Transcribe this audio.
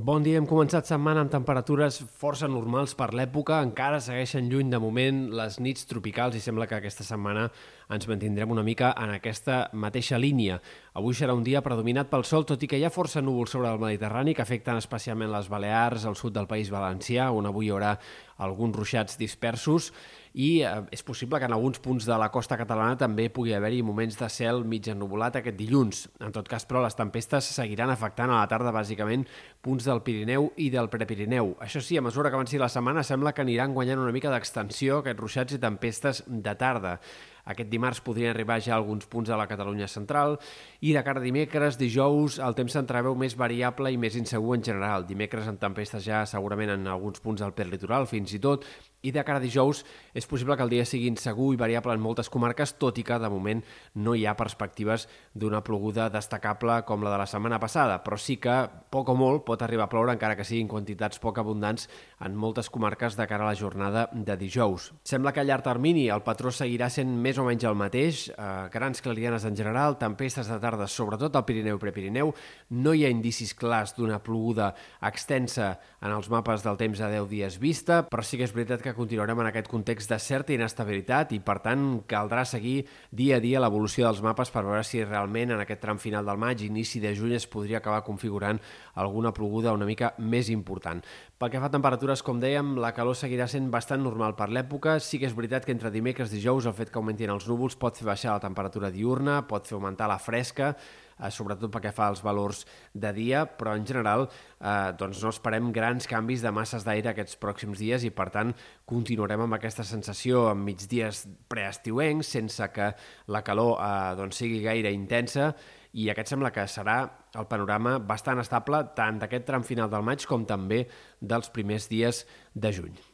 Bon dia, hem començat setmana amb temperatures força normals per l'època, encara segueixen lluny de moment les nits tropicals i sembla que aquesta setmana ens mantindrem una mica en aquesta mateixa línia. Avui serà un dia predominat pel sol, tot i que hi ha força núvols sobre el Mediterrani que afecten especialment les Balears, el sud del País Valencià, on avui hi haurà alguns ruixats dispersos i eh, és possible que en alguns punts de la costa catalana també pugui haver-hi moments de cel mig ennubulat aquest dilluns. En tot cas, però, les tempestes seguiran afectant a la tarda bàsicament punts del Pirineu i del Prepirineu. Això sí, a mesura que avanci la setmana sembla que aniran guanyant una mica d'extensió aquests ruixats i tempestes de tarda. Aquest dimarts podrien arribar ja alguns punts a la Catalunya central i de cara a dimecres, dijous, el temps s'entreveu més variable i més insegur en general. Dimecres en tempestes ja segurament en alguns punts del perlitoral, fins i tot, i de cara a dijous és possible que el dia sigui insegur i variable en moltes comarques, tot i que de moment no hi ha perspectives d'una ploguda destacable com la de la setmana passada, però sí que poc o molt pot arribar a ploure, encara que siguin quantitats poc abundants en moltes comarques de cara a la jornada de dijous. Sembla que a llarg termini el patró seguirà sent més o menys el mateix, eh, grans clarianes en general, tempestes de tarda, sobretot al Pirineu i Prepirineu, no hi ha indicis clars d'una ploguda extensa en els mapes del temps a 10 dies vista, però sí que és veritat que continuarem en aquest context de certa inestabilitat i, per tant, caldrà seguir dia a dia l'evolució dels mapes per veure si realment en aquest tram final del maig, inici de juny, es podria acabar configurant alguna ploguda una mica més important. Pel que fa a temperatures, com dèiem, la calor seguirà sent bastant normal per l'època. Sí que és veritat que entre dimecres i dijous el fet que augmentin els núvols pot fer baixar la temperatura diurna, pot fer augmentar la fresca, eh, sobretot pel que fa als valors de dia, però en general eh, doncs no esperem grans canvis de masses d'aire aquests pròxims dies i per tant continuarem amb aquesta sensació en migdies preestiuencs sense que la calor eh, doncs sigui gaire intensa i aquest sembla que serà el panorama bastant estable tant d'aquest tram final del maig com també dels primers dies de juny.